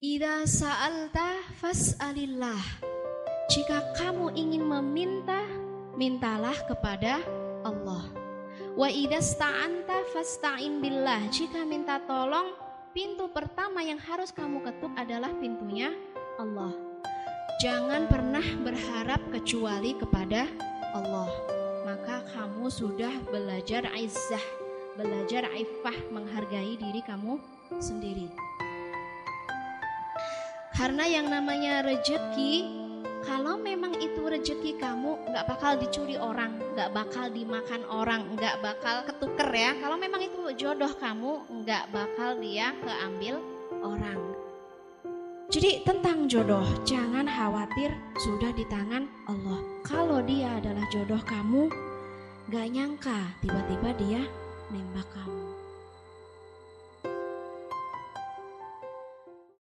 Ida sa'alta fas'alillah. Jika kamu ingin meminta, mintalah kepada Allah. Wa ida sta'anta fasta'in billah. Jika minta tolong, pintu pertama yang harus kamu ketuk adalah pintunya Allah. Jangan pernah berharap kecuali kepada Allah. Maka kamu sudah belajar izzah, belajar ifah menghargai diri kamu sendiri. Karena yang namanya rejeki, kalau memang itu rejeki kamu nggak bakal dicuri orang, nggak bakal dimakan orang, nggak bakal ketuker ya. Kalau memang itu jodoh kamu, nggak bakal dia keambil orang. Jadi tentang jodoh, jangan khawatir sudah di tangan Allah. Kalau dia adalah jodoh kamu, gak nyangka tiba-tiba dia nembak kamu.